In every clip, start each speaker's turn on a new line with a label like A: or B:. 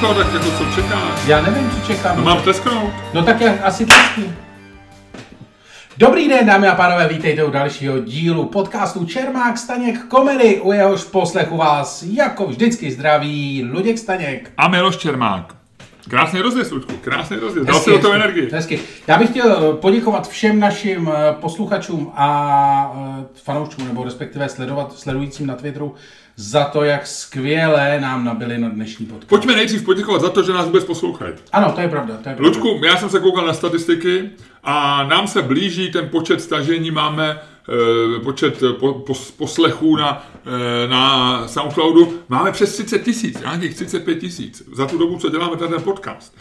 A: ticho, tak jako co čekáš?
B: Já nevím, co čekám.
A: No mám tlesknout.
B: No tak jak asi taky. Dobrý den, dámy a pánové, vítejte u dalšího dílu podcastu Čermák Staněk Komedy. U jehož poslechu vás jako vždycky zdraví Luděk Staněk.
A: A Miloš Čermák. Krásný rozjezd, Ludku, krásný rozjezd. Dal si do toho energii.
B: Hezky. Já bych chtěl poděkovat všem našim eh, posluchačům a eh, fanouškům, nebo respektive sledovat, sledujícím na Twitteru, za to, jak skvěle nám nabili na dnešní podcast.
A: Pojďme nejdřív poděkovat za to, že nás vůbec poslouchají.
B: Ano, to je pravda. To je pravda.
A: Luďku, já jsem se koukal na statistiky a nám se blíží ten počet stažení, máme e, počet po, po, poslechů na, e, na Soundcloudu, máme přes 30 tisíc, nějakých 35 tisíc za tu dobu, co děláme ten podcast.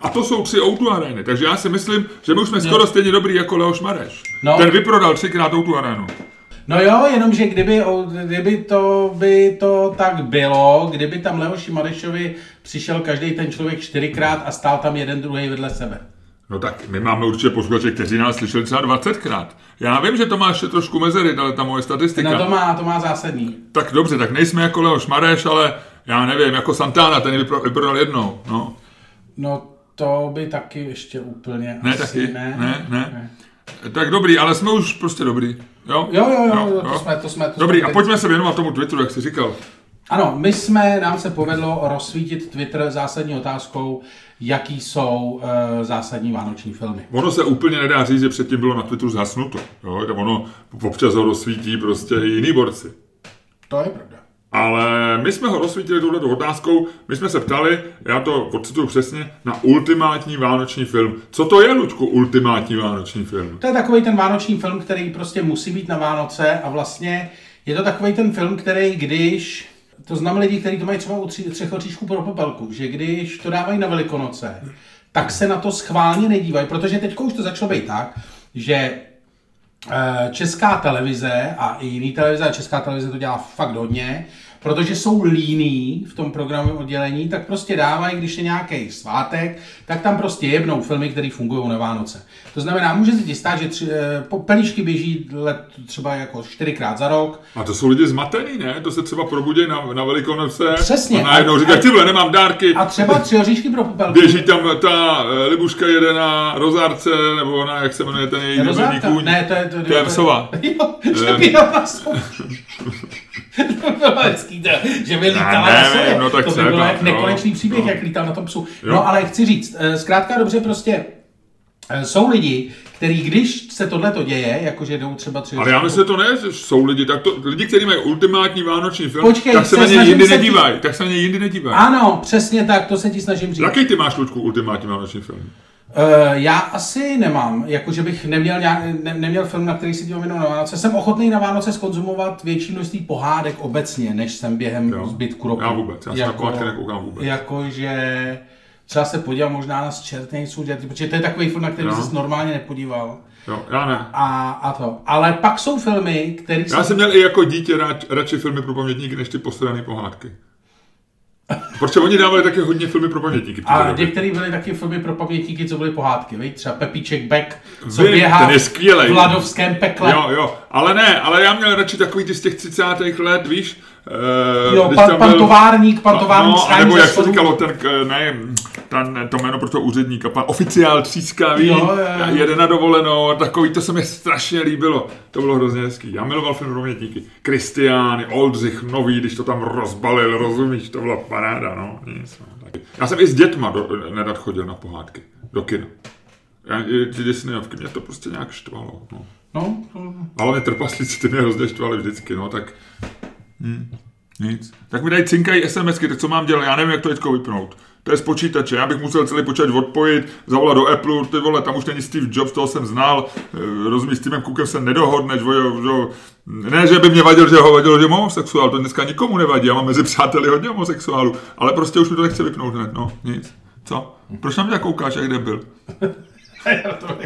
A: A to jsou tři Outu arény, takže já si myslím, že my už jsme skoro stejně dobrý jako Leoš Mareš.
B: No.
A: Ten vyprodal třikrát Outu arénu.
B: No jo, jenomže kdyby, kdyby to, by to tak bylo, kdyby tam Leoši Marešovi přišel každý ten člověk čtyřikrát a stál tam jeden druhý vedle sebe.
A: No tak my máme určitě posluchače, kteří nás slyšeli třeba 20krát. Já vím, že to má ještě trošku mezery, ale ta moje statistika.
B: No to má, to má zásadní.
A: Tak dobře, tak nejsme jako Leoš Mareš, ale já nevím, jako Santana, ten vypro, vyprodal jednou. No.
B: No to by taky ještě úplně
A: ne,
B: asi
A: taky?
B: ne.
A: Ne, ne. ne. Tak dobrý, ale jsme už prostě dobrý. Jo,
B: jo, jo, jo, jo to jsme, to jsme. To
A: dobrý,
B: jsme
A: a pojďme se věnovat tomu Twitteru, jak jsi říkal.
B: Ano, my jsme, nám se povedlo rozsvítit Twitter zásadní otázkou, jaký jsou uh, zásadní vánoční filmy.
A: Ono se úplně nedá říct, že předtím bylo na Twitteru zhasnuto. Jo? Ono občas ho rozsvítí prostě i jiný borci.
B: To je pravda.
A: Ale my jsme ho rozsvítili touto otázkou, my jsme se ptali, já to ocituju přesně, na ultimátní vánoční film. Co to je, Ludku, ultimátní vánoční film?
B: To je takový ten vánoční film, který prostě musí být na Vánoce a vlastně je to takový ten film, který když, to znám lidi, kteří to mají třeba u třech oříšků pro popelku, že když to dávají na Velikonoce, tak se na to schválně nedívají, protože teď už to začalo být tak, že Česká televize a i jiný televize, a Česká televize to dělá fakt hodně, protože jsou líní v tom programovém oddělení, tak prostě dávají, když je nějaký svátek, tak tam prostě jebnou filmy, které fungují na Vánoce. To znamená, může se ti stát, že tři, pelíšky běží let třeba jako čtyřikrát za rok.
A: A to jsou lidi zmatený, ne? To se třeba probudí na, na Velikonoce.
B: Přesně.
A: A najednou říkají, tyhle, nemám dárky.
B: A třeba tři oříšky pro popelku.
A: Běží tam ta Libuška jede na rozárce, nebo na, jak se jmenuje ten její nebený kůň.
B: Ne, to je... To, to,
A: to je sova.
B: Jo, že běhal na to bylo hezký, to, že by lítala na sově.
A: No, tak
B: to by bylo
A: no,
B: jak nekonečný příběh,
A: no.
B: jak lítal na tom psu.
A: Jo.
B: No ale chci říct, zkrátka dobře prostě jsou lidi, který když se tohle to děje, jakože jdou třeba tři...
A: Ale já myslím, že to ne, jsou lidi, tak to, lidi, kteří mají ultimátní vánoční film,
B: Počkej,
A: tak se na ně jindy
B: ti-
A: nedívají, tak se na ně jindy nedívají.
B: Ano, přesně tak, to se ti snažím říct.
A: Jaký ty máš, Luďku, ultimátní vánoční film?
B: Uh, já asi nemám, jakože bych neměl, nějak, ne, neměl film, na který si dívám jenom na Vánoce. Jsem ochotný na Vánoce skonzumovat větší množství pohádek obecně, než jsem během
A: Jo.
B: zbytku roku.
A: Já vůbec, já na pohádky nekoukám vůbec.
B: Jakože třeba se podívám možná na Čertnejců, protože to je takový film, na který jsem se normálně nepodíval.
A: Jo, já ne.
B: A, a to. Ale pak jsou filmy, které
A: Já jsem měl i jako dítě rád, radši filmy pro pamětníky, než ty posrané pohádky. Protože oni dávali také hodně filmy pro pamětníky.
B: A některé byly taky filmy pro pamětníky, co byly pohádky, víš? Třeba Pepíček Beck, co
A: Vím,
B: běhá
A: ten je skvělej.
B: v Ladovském pekle.
A: Jo, jo, ale ne, ale já měl radši takový ty z těch 30. let, víš, eh,
B: Jo, pan, pan
A: byl-
B: továrník, pan továrník
A: no, nebo jak se říkalo, ten, k- ne, ten, to jméno pro toho úředníka, pan oficiál třískavý,
B: Jo, jo, jo.
A: jede na dovolenou, takový, to se mi strašně líbilo, to bylo hrozně hezký. Já miloval film Romětníky. Kristiány, Oldřich Nový, když to tam rozbalil, rozumíš, to byla paráda, no. Nic, no. Já jsem i s dětma do, nedat chodil na pohádky, do kina. Já, ty Disneyovky, mě to prostě nějak štvalo, no.
B: No, to-
A: Ale mě trpaslíci, ty mě hrozně štvali vždycky, no, tak... Hm, nic. Tak mi dají cinkají SMSky, tak co mám dělat? Já nevím, jak to teďko vypnout. To je z počítače, já bych musel celý počítač odpojit, zavolat do Apple, ty vole, tam už není Steve Jobs, toho jsem znal, eh, rozumíš, s Timem Cookem se nedohodneš, že, že, ne, že by mě vadil, že ho vadil, že je homosexuál, to dneska nikomu nevadí, já mám mezi přáteli hodně homosexuálů, ale prostě už mi to nechce vypnout hned, no, nic. Co? Proč na mě tak koukáš, jak debil?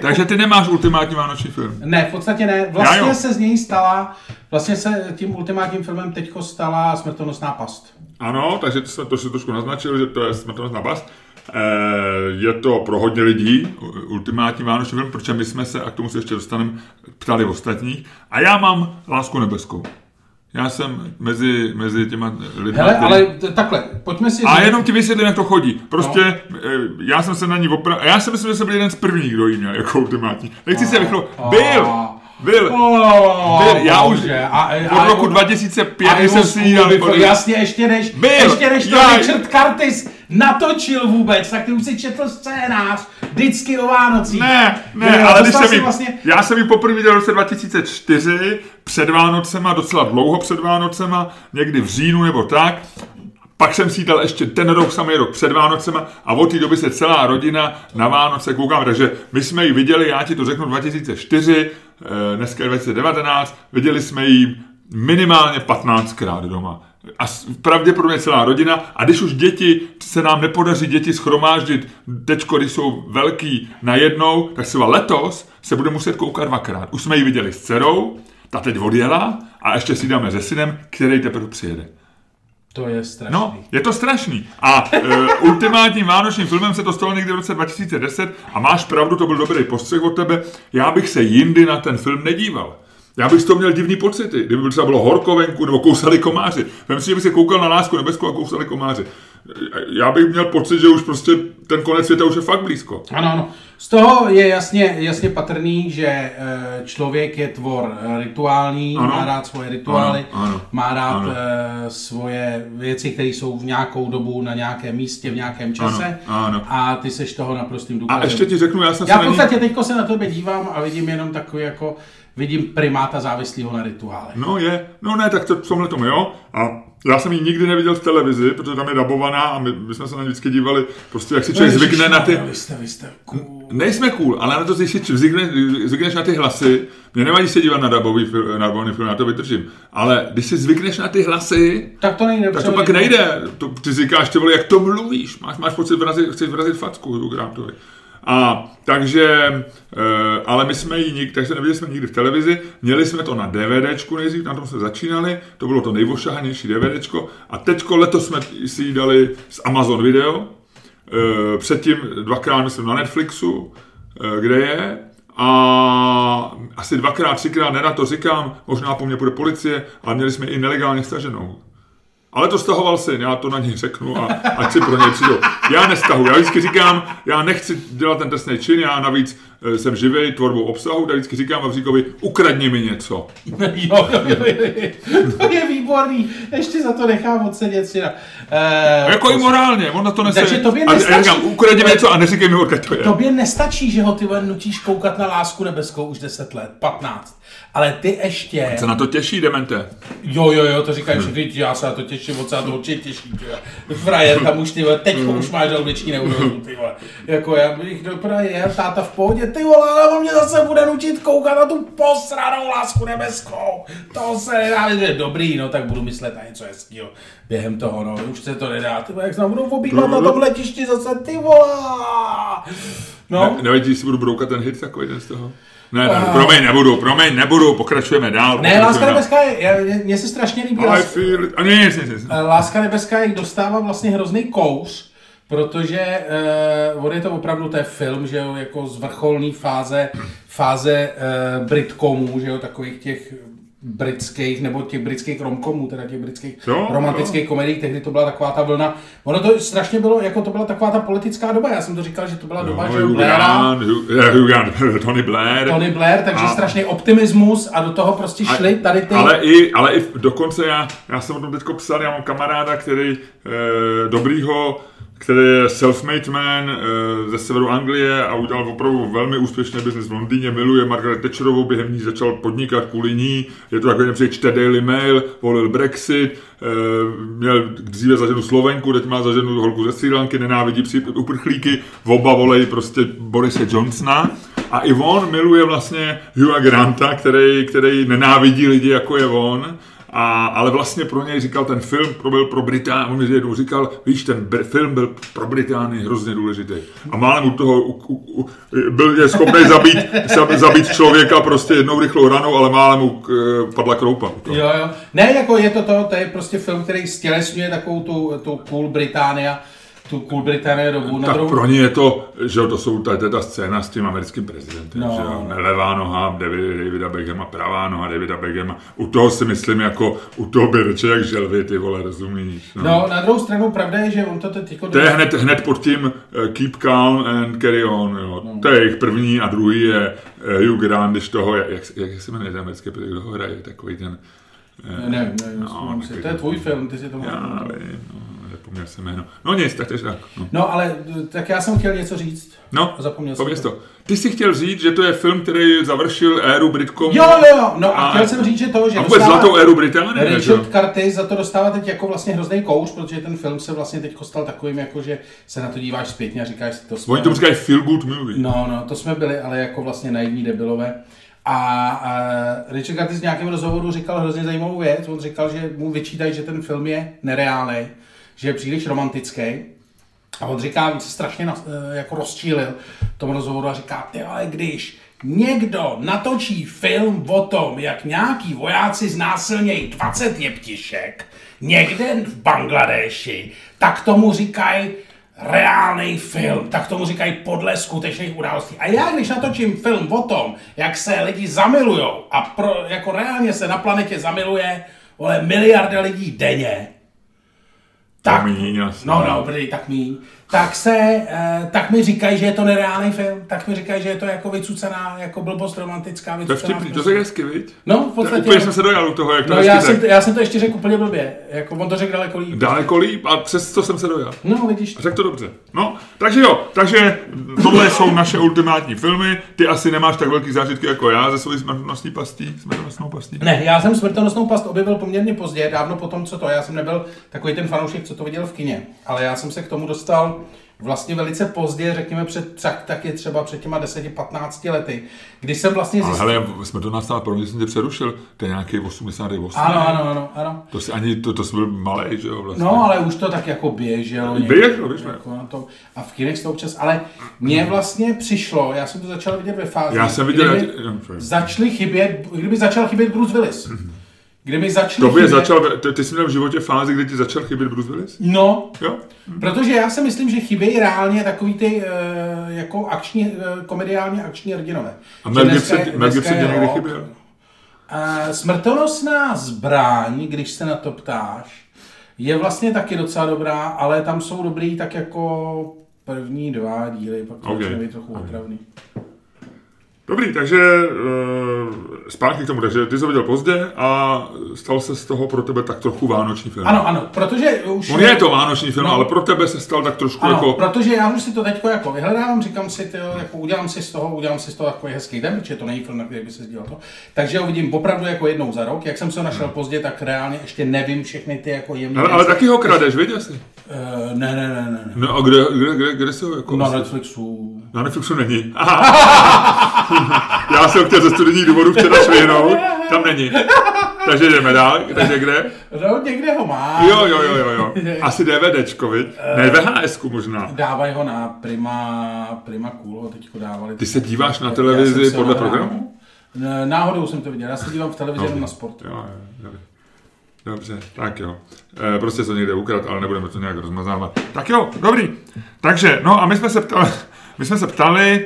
A: Takže ty nemáš ultimátní vánoční film.
B: Ne, v podstatě ne. Vlastně se z něj stala, vlastně se tím ultimátním filmem teďko stala smrtonosná past.
A: Ano, takže to jsme to si trošku naznačili, že to je smrtelnost na bast. Eh, Je to pro hodně lidí ultimátní vánoční film, protože my jsme se, a k tomu se ještě dostaneme, ptali ostatních. A já mám Lásku nebeskou. já jsem mezi, mezi těma lidmi.
B: Hele, ale t- takhle, pojďme si
A: A
B: říct-
A: jenom ti vysvětlím, jak to chodí. Prostě no. já jsem se na ní opravdu... Já si myslím, že jsem byl jeden z prvních, kdo jí měl jako ultimátní. Nechci se vychlo... Byl! Byl!
B: Oh,
A: Byl, já už
B: a, a,
A: od roku
B: a-
A: 2005,
B: a
A: jsem si
B: Before,
A: pod-
B: Jasně, ještě než,
A: Byl,
B: ještě než to
A: já-
B: Richard Curtis natočil vůbec, tak ty už si četl scénář vždycky o Vánocích.
A: Ne, ne,
B: Jo,
A: ale když jsem jí,
B: vlastně,
A: já jsem ji poprvé viděl v roce 2004, před Vánocema, docela dlouho před Vánocema, někdy v říjnu nebo tak. Pak jsem si dal ještě ten rok, samý rok před Vánocema a od té doby se celá rodina na Vánoce koukám. Takže my jsme ji viděli, já ti to řeknu, 2004, eh, dneska je 2019, viděli jsme ji minimálně 15krát doma. A pravděpodobně celá rodina. A když už děti, se nám nepodaří děti schromáždit, teďko, když jsou velký najednou, tak třeba letos se bude muset koukat dvakrát. Už jsme ji viděli s dcerou, ta teď odjela a ještě si dáme se synem, který teprve přijede.
B: To je strašný.
A: No, je to strašný. A e, ultimátním vánočním filmem se to stalo někdy v roce 2010 a máš pravdu, to byl dobrý postřeh od tebe. Já bych se jindy na ten film nedíval. Já bych toho měl divný pocity, kdyby by třeba bylo horko venku nebo kousali komáři. Vem si, že bych se koukal na lásku nebeskou a kousali komáři. Já bych měl pocit, že už prostě ten konec světa už je fakt blízko.
B: Ano, ano. Z toho je jasně, jasně patrný, že eh, člověk je tvor eh, rituální,
A: Ano.
B: má rád svoje rituály,
A: Ano, ano.
B: má rád
A: Ano.
B: eh, svoje věci, které jsou v nějakou dobu, na nějakém místě, v nějakém čase.
A: Ano, ano.
B: A ty seš toho naprostým
A: A
B: důkazem.
A: ještě ti řeknu, já jsem
B: Já
A: se
B: v podstatě teďko se na tebe dívám a vidím jenom takový jako, vidím primáta závislého na rituále.
A: No je, no ne, tak to v tomhle tom jo. A já jsem ji nikdy neviděl v televizi, protože tam je dabovaná a my, my jsme se na ní vždycky dívali, prostě jak si člověk zvykne na ty...
B: Vy jste, vy jste cool.
A: Nejsme cool, ale na to, když si zvykne, zvykneš na ty hlasy, mě nevadí se dívat na dabový film, na dabovaný film, na to vydržím, ale když si zvykneš na ty hlasy,
B: Tak to nejde.
A: tak to pak nejde. To, ty říkáš, ty vole, jak to mluvíš, máš, máš pocit, vrazit, chceš vrazit facku Grantovi. A takže, e, ale my jsme ji nikdy, takže neviděli jsme nikdy v televizi, měli jsme to na DVDčku nejdřív, na tom jsme začínali, to bylo to nejvošahanější DVDčko a teďko letos jsme si ji dali z Amazon Video, e, předtím dvakrát myslím na Netflixu, e, kde je, a asi dvakrát, třikrát, nerad to říkám, možná po mně bude policie, ale měli jsme i nelegálně staženou. Ale to stahoval syn, já to na něj řeknu a ať si pro něj přijdou. Já nestahu, já vždycky říkám, já nechci dělat ten trestný čin, já navíc eh, jsem živej tvorbou obsahu, tak vždycky říkám Vavříkovi, ukradni mi něco.
B: jo, jo, jo, jo, to je výborný. Ještě za to nechám odsedět si Uh,
A: jako i morálně, on na to nese.
B: Takže tobě
A: a, a
B: nestačí-
A: říkám, ukradni mi něco a neříkej mi, odkud to je.
B: Tobě nestačí, že ho ty nutíš koukat na lásku nebeskou už 10 let, 15. Ale ty ještě...
A: Se na to těší, demente.
B: Jo, jo, jo, to říkají všichni, já se na to těším, moc se na to určitě těší, ty. Frajer, tam už ty vole, teď už máš žaludeční neurozu, ty vole. Jako já bych do je, táta v pohodě, ty vole, ale on mě zase bude nutit koukat na tu posranou lásku nebeskou. To se nedá, že dobrý, no tak budu myslet na něco hezkýho během toho, no, už se to nedá, ty vole, jak se nám budou obývat na tom letišti zase, ty vole. No,
A: Ne, nevadí, si budu broukat ten hit takový den z toho. Ne, ne, promiň, nebudu, promiň, nebudu, pokračujeme dál.
B: ne,
A: pokračujeme
B: Láska
A: dál.
B: nebeská je, mně se strašně líbí.
A: I
B: Lás-
A: feel it. A ne, nic, nic, nic.
B: Eh, Láska nebeská jich dostává vlastně hrozný kous, protože uh, on je to opravdu je film, že jo, jako z vrcholné fáze, fáze uh, Britcomů, že jo, takových těch britských, nebo těch britských romkomů, teda těch britských
A: Jo,
B: romantických komedií, tehdy to byla taková ta vlna. Ono to strašně bylo, jako to byla taková ta politická doba, já jsem to říkal, že to byla doba, že jo,
A: Hugh
B: Blaira,
A: Grant, Hugh- eh, Grant, Tony Blair.
B: Tony Blair, takže
A: A-
B: strašný optimismus a do toho prostě šli tady ty...
A: Ale i, ale i dokonce já, já jsem o tom teďko psal, já mám kamaráda, který e, dobrýho, který je self-made man e, ze severu Anglie a udělal opravdu velmi úspěšný biznis v Londýně, miluje Margaret Thatcherovou, během ní začal podnikat kvůli ní, je to jako například čte Daily Mail, volil Brexit, e, měl dříve za ženu Slovenku, teď má za ženu holku ze Sri Lanky, nenávidí psi, uprchlíky, oba volej prostě Borise Johnsona. A i on miluje vlastně Hugha Granta, který, který nenávidí lidi, jako je on. A, ale vlastně pro něj říkal ten film, byl pro Británii, on mi jednou říkal, víš, ten film byl pro Británii hrozně důležitý. A málem u toho u, u, u, byl je schopný zabít, zab- zabít člověka prostě jednou rychlou ranou, ale málem mu k, padla kroupa.
B: Jo, jo. Ne, jako je to to, to je prostě film, který stělesňuje takovou tu, tu cool Británia. Tu Cool Britannia dobu. Na
A: Tak
B: druhou...
A: pro ně je to, že to jsou tady ta scéna s tím americkým prezidentem,
B: No.
A: že jo, levá noha David, Davida Beckhama, pravá noha Davida Beckhama. U toho si myslím jako, u toho by řeče jak želvy, ty vole, rozumíš? No.
B: No, na druhou stranu pravda je, že on to teď jako...
A: To je hned, hned pod tím uh, Keep Calm and Carry On, jo.
B: No.
A: To je jejich první a druhý je uh, Hugh Grant, když toho, jak, jak, jak se jmenuje ten americký, kdo ho hraje, takový ten,
B: Ne, nevím, nevím,
A: No,
B: si.
A: taky
B: to je
A: to-
B: tvůj film, ty si to
A: já
B: mohl-
A: vím, no, zapomněl jsem jméno. No nic, tak to je tak. No,
B: No, ale tak já jsem chtěl něco říct.
A: no
B: Zapomněl jsem
A: pověz
B: to.
A: to. Ty jsi chtěl říct, že to je film, který završil éru Britkom.
B: Jo, jo, jo, no a
A: A-
B: chtěl jsem říct, že to, že
A: A vůbec zlatou éru Británie,
B: Richard? Curtis za to dostává teď jako vlastně hrozný kouř, protože ten film se vlastně teď stal takovým, jako že se na to díváš zpětně a říkáš si to jsme...
A: Oni tomu říkají feel good movie.
B: No, no, to jsme byli, ale jako vlastně naivní debilové. A, a Richard Curtis v nějakém rozhovoru říkal hrozně zajímavou věc. On říkal, že mu vyčítají, že ten film je nereálný, že je příliš romantický. A on říká, on se strašně nas- eh, jako rozčílil v tom rozhovoru a říká, ty ale když někdo natočí film o tom, jak nějaký vojáci znásilnějí 20 jeptišek někde v Bangladeši, tak tomu říkají reálný film, tak tomu říkají podle skutečných událostí. A já, když natočím film o tom, jak se lidi zamilujou a pro, jako reálně se na planetě zamiluje vole, miliarda lidí denně, tak,
A: míň asi.
B: no, no, prý, tak míň, tak se, eh, tak mi říkají, že je to nereálný film, tak mi říkají, že je to jako vycucená, jako blbost romantická,
A: To je
B: vycucená.
A: vtipný, to řekl hezky, viď?
B: No, v
A: To
B: podstatě.
A: Úplně jsem se dojal u toho, jak to
B: No, já jsem, já jsem to ještě řekl úplně blbě, jako on to řekl daleko líp.
A: Daleko líp a přesto jsem se dojal.
B: No, vidíš to.
A: Řekl to dobře. No, takže jo, takže tohle jsou naše ultimátní filmy. Ty asi nemáš tak velký zážitky jako já ze svojí smrtonosní pastí, smrtonosnou pastí.
B: Ne, já jsem smrtonosnou past objevil poměrně pozdě, dávno po tom, co to. Já jsem nebyl takový ten fanoušek, co to viděl v kině, ale já jsem se k tomu dostal vlastně velice pozdě, řekněme před tak, taky třeba před těma 10-15 lety, kdy jsem vlastně
A: Ale
B: zjistil...
A: hele, jsme to nastalo, pro mě jsem tě přerušil, to je nějaký 88.
B: Ano, ano, ano, ano.
A: To si ani, to, to jsi byl malý, že jo, vlastně.
B: No, ale už to tak jako běželo.
A: Běželo, běželo.
B: Jako na tom. A v kinech to občas, ale mně vlastně přišlo, já jsem to začal vidět ve fázi,
A: Já jsem viděl,
B: kdyby
A: já tě- sorry.
B: začali chybět, kdyby začal chybět Bruce Willis. Kdyby začali
A: Tobě
B: chybět...
A: začal, ty, ty jsi měl v životě fázi, kdy ti začal chybět Bruce Willis?
B: No,
A: Jo?
B: Protože já si myslím, že chybějí reálně takový ty uh, jako akční, uh, komediálně akční hrdinové.
A: A Mel Gibson,
B: je- je
A: někdy chyběl?
B: Uh, smrtonosná zbraň, když se na to ptáš, je vlastně taky docela dobrá, ale tam jsou dobrý tak jako první dva díly, pak to
A: Ok.
B: začne být trochu otravný.
A: Dobrý, takže uh, zpátky k tomu, takže ty jsi to viděl pozdě a stal se z toho pro tebe tak trochu vánoční film.
B: Ano, ano, protože už...
A: On je to vánoční film,
B: No.
A: ale pro tebe se stal tak trošku
B: Ano,
A: jako...
B: protože já už si to teď jako vyhledávám, říkám si, tyjo, jako udělám si z toho, udělám si z toho takový hezký den, protože to není film, na který by se sdílel to. Takže ho vidím opravdu jako jednou za rok. Jak jsem se ho našel pozdě, tak reálně ještě nevím všechny ty jako jemné.
A: Ale, ale taky ho kradeš, viděl jsi?
B: Uh, ne, ne, ne, ne. ne.
A: No a kde, kde, kde, kde se ho jako...
B: Na Netflixu.
A: Na Netflixu není. Já jsem chtěl ze studijních důvodů včera švihnout, tam není. Takže jdeme dál, takže kde?
B: No, někde ho má.
A: Jo, jo, jo, jo, jo. Asi DVDčko, viď? Ne, VHSku možná.
B: Dávají ho na Prima, Prima Cool, ho teďko dávali.
A: Ty se díváš na televizi podle programu?
B: Náhodou jsem to viděl, já se dívám v televizi
A: No.
B: jenom na sport.
A: Jo, jo, dobře. Dobře, tak jo. E, prostě se někde ukrad, ale nebudeme to nějak rozmazávat. Tak jo, dobrý. Takže, no a my jsme se ptali, my jsme se ptali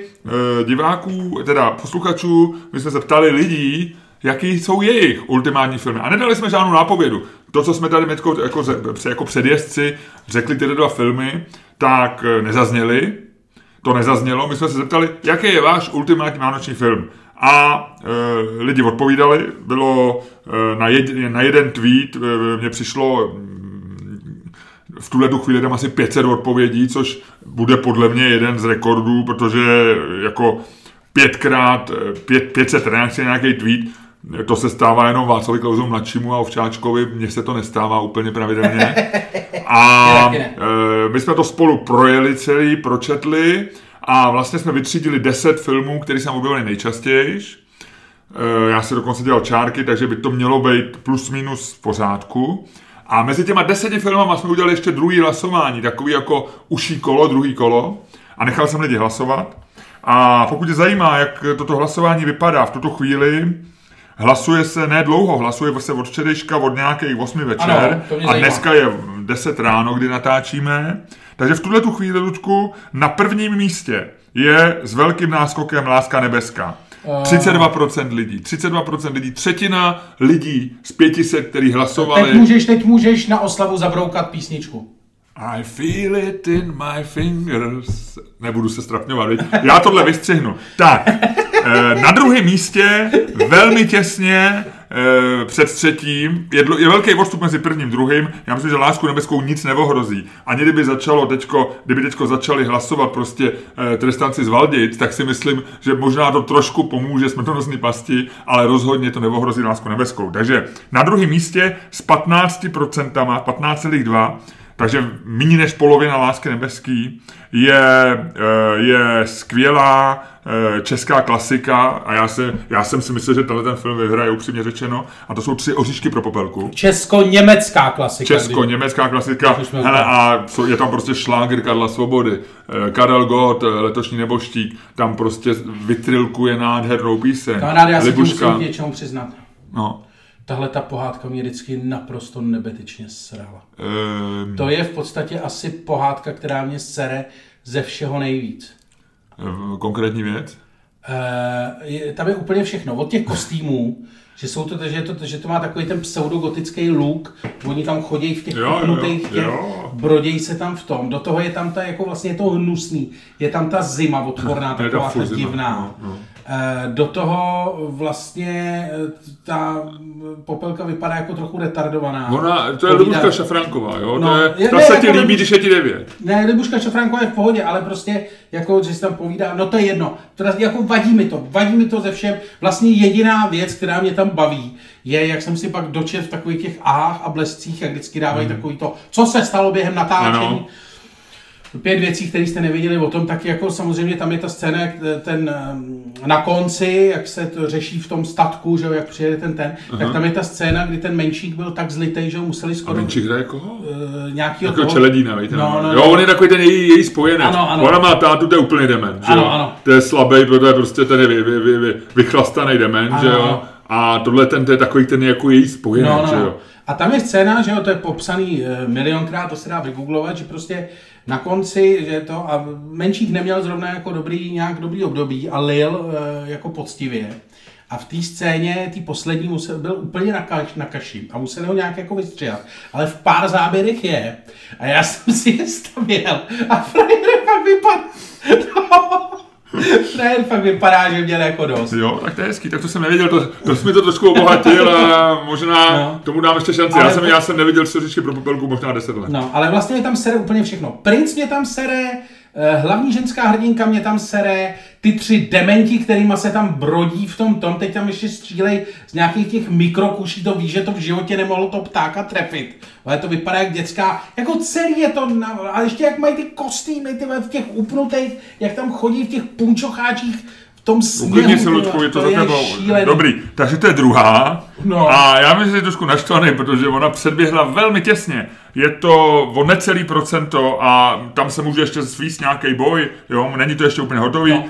A: e, diváků, teda posluchačů, my jsme se ptali lidí, jaký jsou jejich ultimátní filmy. A nedali jsme žádnou nápovědu. To, co jsme tady jako, ze- jako předjezdci řekli tyhle dva filmy, tak e, nezazněli. To nezaznělo. My jsme se zeptali, jaký je váš ultimátní vánoční film. A e, lidi odpovídali, bylo e, na, jed, na jeden tweet, e, mně přišlo v tuhle tu chvíli tam asi 500 odpovědí, což bude podle mě jeden z rekordů, protože jako pětkrát, e, pět, 500 reakcí na nějaký tweet, to se stává jenom Václavi Klausu mladšímu a Ovčáčkovi, mně se to nestává úplně pravidelně. A
B: Taky ne.
A: e, my jsme to spolu projeli celý, pročetli a vlastně jsme vytřídili 10 filmů, které jsem objevili nejčastěji. E, Já si dokonce dělal čárky, takže by to mělo být plus minus v pořádku. A mezi těma deseti filmama jsme udělali ještě druhý hlasování, takový jako uší kolo, druhý kolo. A nechal jsem lidi hlasovat. A pokud je zajímá, jak toto hlasování vypadá v tuto chvíli, hlasuje se ne dlouho, hlasuje se od včerejška od nějakých 8 večer.
B: Ano,
A: a dneska je 10 ráno, kdy natáčíme. Takže v tuhle tu chvíli, Ludku, na prvním místě je s velkým náskokem Láska nebeská. 32% lidí, 32% lidí, třetina lidí z 500, který hlasovali.
B: Teď můžeš, teď můžeš na oslavu zabroukat písničku.
A: I feel it in my fingers. Nebudu se strapňovat, viď? Já tohle vystřihnu. Tak, eh, na druhém místě, velmi těsně, eh, před třetím, je, je velký odstup mezi prvním a druhým. Já myslím, že lásku nebeskou nic neohrozí. Ani kdyby začalo teďko, kdyby teďko začali hlasovat prostě eh, trestanci z Valdic, tak si myslím, že možná to trošku pomůže smrtonosní pasti, ale rozhodně to neohrozí lásku nebeskou. Takže na druhém místě s 15%, 15,2%, takže méně než polovina lásky nebeský je, eh, je skvělá eh, česká klasika a já, se, já jsem si myslel, že tenhle ten film vyhraje upřímně řečeno a to jsou tři oříšky pro popelku.
B: Česko-německá klasika.
A: Česko-německá klasika, hele, a co, je tam prostě šlágr Karla Svobody, eh, Karel Gott, letošní neboštík, tam prostě vytrilkuje nádhernou píseň.
B: Kamaráde, já se
A: Libuška,
B: musím k něčemu přiznat.
A: no,
B: Tahle ta pohádka mě vždycky naprosto nebetyčně srala.
A: ehm,
B: To je v podstatě asi pohádka, která mě sere ze všeho nejvíc.
A: eh, konkrétní věc?
B: Eh, je, tam je úplně všechno. Od těch kostýmů, že, jsou to, že, to, že to má takový ten pseudogotický look, oni tam chodí v těch
A: Jo, jo,
B: upnutých těch,
A: jo.
B: brodějí se tam v tom. Do toho je tam ta, jako vlastně je to hnusný, je tam ta zima odporná,
A: to
B: taková ta divná.
A: no, no.
B: Eh, Do toho vlastně eh, ta popelka vypadá jako trochu retardovaná.
A: Ona, to je
B: Povídá-
A: Libuška Šafranková, jo?
B: No,
A: to je,
B: je-
A: ta
B: ne,
A: se
B: jako
A: ti líbí,
B: Libuš-
A: když je ti devět.
B: Ne, Libuška Šafránková je v pohodě, ale prostě, jako, že si tam povídá, no to je jedno. Teda, jako vadí mi to, vadí mi to ze všem. Vlastně jediná věc, která mě tam baví, je, jak jsem si pak dočet v takových těch ahách a blescích, jak vždycky dávají hmm. takový to, co se stalo během natáčení.
A: Ano.
B: Pět věcí, které jste nevěděli o tom, tak jako samozřejmě tam je ta scéna, jak ten ehm, na konci, jak se to řeší v tom statku, že jo, jak přijede ten ten, tak tam je ta scéna, kdy ten menšík byl tak zlitej, že ho museli
A: A
B: skoro
A: Menčík hraje koho?
B: uh, nějakýho
A: Jako
B: toho-
A: čeledína, víte?
B: No, no,
A: jo,
B: no.
A: on je takový ten její, její spojenec.
B: Ano, ano.
A: Ona má tátu, to je úplný dement, že
B: Ano,
A: jo?
B: ano.
A: To je slabý, protože je prostě ten je vy, vy, vy, vy, vychlastaný dement,
B: Ano,
A: že jo? A tohle ten, to je takový ten jako její spojenec,
B: No, no,
A: že
B: no.
A: jo?
B: A tam je scéna, že jo, to je popsaný eh, milionkrát, to se dá vygooglovat, že prostě na konci, že to, a Menšík neměl zrovna jako dobrý, nějak dobrý období a lil eh, jako poctivě. A v té scéně, té poslední, musel, byl úplně na, kaš, na kaši a museli ho nějak jako vystřihat. Ale v pár záběrech je. A já jsem si je stavěl a frajer pak vypadá. frajer fakt vypadá, že měl jako dost.
A: Jo, tak to je hezký, tak to jsem nevěděl, to, to jsi mi to trošku obohatil a možná
B: No.
A: tomu dám ještě šanci.
B: Ale
A: Já jsem, já jsem neviděl Srdíčky pro popelku možná 10 let.
B: No, ale vlastně mě tam sere úplně všechno. Princ mě tam sere, eh, hlavní ženská hrdinka mě tam sere, ty tři dementi, kterýma se tam brodí v tom tom, teď tam ještě střílej z nějakých těch mikrokuší, to víš, že to v životě nemohlo to ptáka trefit. Ale to vypadá jak dětská, jako celý je to, na, a ještě jak mají ty kostýmy, ty v těch upnutých, jak tam chodí v těch punčocháčích, v tom sněhu.
A: Uklidni se, Luďku, je to, za tebou.
B: šílený.
A: Dobrý, takže to je druhá.
B: No.
A: A já myslím, že je trošku naštvaný, protože ona předběhla velmi těsně. Je to o necelý procento a tam se může ještě svíst nějaký boj, jo, není to ještě úplně hotový.
B: No.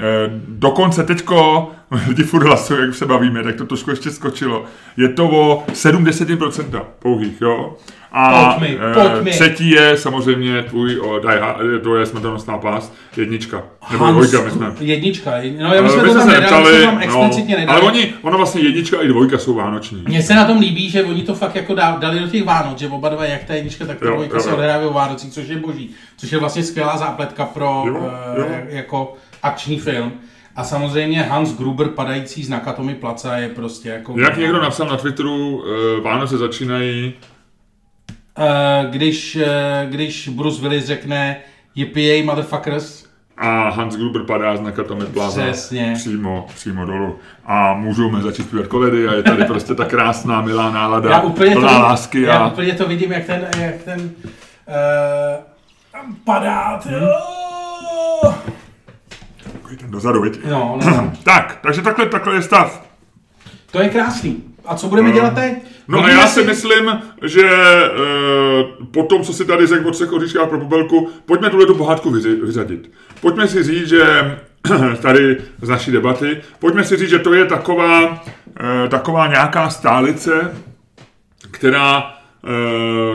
A: Eh, Dokonce teďko, lidi furt hlasují, jak se bavíme, tak to trošku ještě skočilo. Je to o 70% pouhých, jo. A
B: Pojď mi,
A: eh,
B: pojď mi.
A: třetí je samozřejmě tvůj, o, Die Hard, to je smrtonosná pás, jednička. Nebo
B: Hans-
A: dvojka, my jsme.
B: Jednička, no já my to tam nedali,
A: neptali,
B: tam explicitně
A: no,
B: nedali.
A: ale oni, ono vlastně jednička i dvojka jsou vánoční.
B: Mně se na tom líbí, že oni to fakt jako dali do těch Vánoc, že oba dva, jak ta jednička, tak ta
A: Jo,
B: dvojka
A: jo,
B: se odehrávají o Vánocích, což je boží. Což je vlastně skvělá zápletka pro
A: Jo, jo.
B: jako akční film. A samozřejmě Hans Gruber padající z Nakatomi Placa je prostě jako...
A: Jak někdo napsal na Twitteru, eh, Vánoce začínají,
B: Eh, když, eh, když Bruce Willis řekne Yippee motherfuckers,
A: a Hans Gruber padá z Nakatomi Plaza
B: Přesně.
A: přímo, přímo dolů. A můžeme začít zpívat koledy a je tady prostě ta krásná, milá nálada,
B: já úplně, to,
A: plná lásky
B: já
A: a
B: úplně to vidím, jak ten, jak ten uh, padá. Ty,
A: Hmm? Takový ten dozadu, viď?
B: No, no.
A: Tak, takže takhle, takhle je stav.
B: To je krásný. A co budeme dělat teď?
A: No a já si myslím, že e, po tom, co si tady řekl o třech oříškách pro popelku, pojďme tuhle tu pohádku vyřadit. Pojďme si říct, že tady z naší debaty, pojďme si říct, že to je taková, e, taková nějaká stálice, která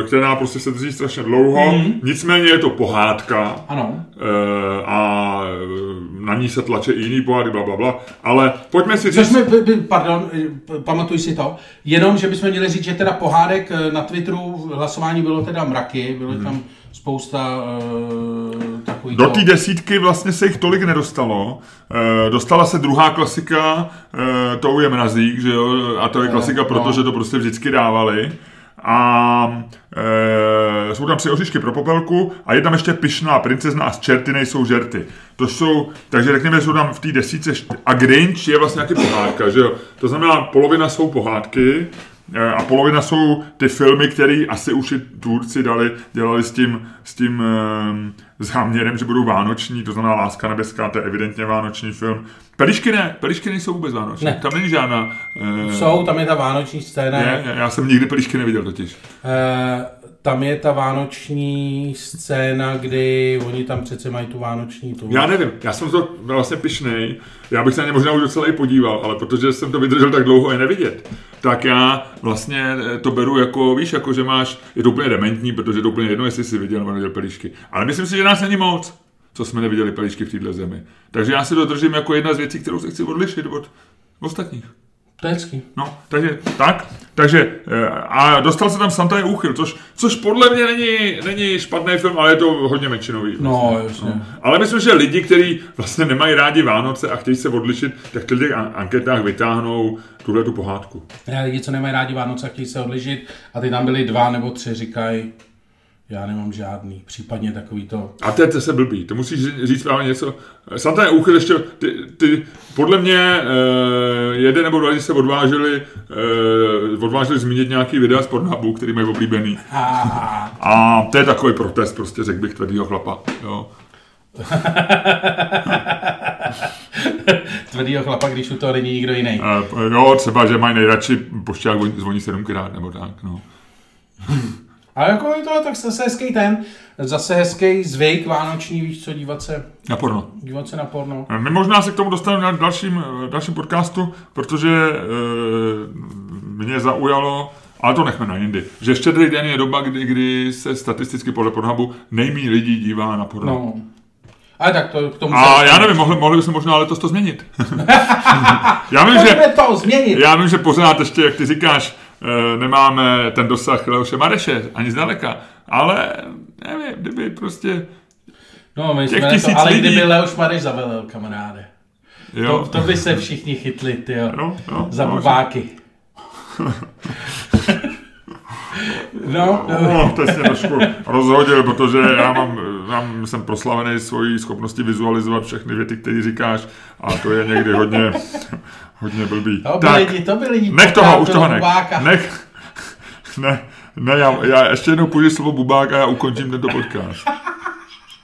A: která prostě se drží strašně dlouho.
B: Mhm.
A: Nicméně je to pohádka.
B: Ano.
A: eh, a eh, na ní se tlače i jiný pohádky, bla, bla, bla. Ale pojďme si
B: Což
A: říct...
B: by- pardon, eh, pamatuj si to, jenom, že bychom měli říct, že teda pohádek eh, na Twitteru hlasování bylo teda mraky, bylo tam spousta uh, takových...
A: Do té desítky vlastně se jich tolik nedostalo. E, dostala se druhá klasika, e, to je Mrazík, že jo? A to je klasika,
B: no.
A: protože to prostě vždycky dávali. A e, jsou tam tři oříšky pro popelku a je tam ještě pyšná princezna a z čerty nejsou žerty. To jsou, takže řekněme, jsou tam v té desíce št- a Grinch je vlastně nějaký pohádka, že jo? To znamená, polovina jsou pohádky, e, a polovina jsou ty filmy, které asi už i tvůrci dali, dělali s tím, s tím e, záměrem, že budou vánoční, to znamená Láska nebeská, to je evidentně vánoční film. Pelišky ne, Pelišky nejsou vůbec vánoční,
B: Ne.
A: tam není žádná. E,
B: Jsou, tam je ta vánoční scéna.
A: ne, já jsem nikdy Pelišky neviděl totiž.
B: Eh, tam je ta vánoční scéna, kdy oni tam přece mají tu vánoční tu.
A: Já nevím, já jsem to vlastně pišnej, já bych se na ně možná už docela i podíval, ale protože jsem to vydržel tak dlouho je nevidět, tak já vlastně to beru jako, víš, jako že máš, je to úplně dementní, protože je to úplně jedno, jestli jsi viděl nebo neviděl pelíšky. Ale myslím si, že nás není moc, co jsme neviděli pelíšky v této zemi. Takže já si to držím jako jedna z věcí, kterou se chci odlišit od ostatních.
B: To je hezký.
A: No, takže tak, takže eh, a dostal se tam Santa je úchyl, což, což podle mě není, není špatný film, ale je to hodně menšinový.
B: No, jasně.
A: Ale myslím, že lidi, kteří vlastně nemají rádi Vánoce a chtějí se odlišit, tak v těch an- anketách vytáhnou tuhle tu pohádku.
B: Ne, lidi, co nemají rádi Vánoce, chtějí se odlišit a ty tam byli dva nebo tři, říkají, já nemám žádný, případně takový to.
A: A to je zase blbý, to musíš ří- říct právě něco. Santa je úchyl ještě, ty, ty podle mě eh, jeden nebo dva lidi se odvážili, eh, odvážili zmínit nějaký videa z Pornhubu, který mají oblíbený.
B: A,
A: to je takový protest, prostě řekl bych tvrdýho chlapa. Jo.
B: tvrdýho chlapa, když u toho není nikdo jiný.
A: Eh, jo, třeba, že mají nejradši pošťák voní- zvoní sedmkrát, nebo tak, no.
B: Ale jako je to tak zase hezký ten, zase hezký zvyk vánoční, víš co, dívat se,
A: Na porno.
B: dívat se na porno.
A: My možná se k tomu dostaneme na dalším, dalším podcastu, protože e, mě zaujalo, ale to nechme na jindy, že štědrý den je doba, kdy, kdy se statisticky podle Pornhubu nejmí lidí dívá na porno.
B: No. Ale tak to k tomu...
A: A já nevím, mohli, mohli bychom možná letos to změnit. já, vím, že,
B: to změnit.
A: já vím, že pořád ještě, jak ty říkáš, nemáme ten dosah Leoše Mareše, ani zdaleka, ale nevím, kdyby prostě,
B: No, my
A: těch
B: jsme
A: tisíc
B: to, ale
A: lidí-
B: kdyby Leoš Mareš zavelel, kamaráde.
A: jo,
B: To, to by se všichni chytli, ty
A: jo, jo,
B: za
A: no,
B: bubáky. No, no,
A: No, to jsi trošku rozhodil, protože já mám, mám, jsem proslavený svojí schopnosti vizualizovat všechny věty, které říkáš a to je někdy hodně, hodně blbý.
B: to byli lidi, to byli lidi.
A: nech toho, už
B: toho
A: nech. Nech, ne, ne, já, já ještě jednou půjdu slovo bubák a já ukončím tento podcast.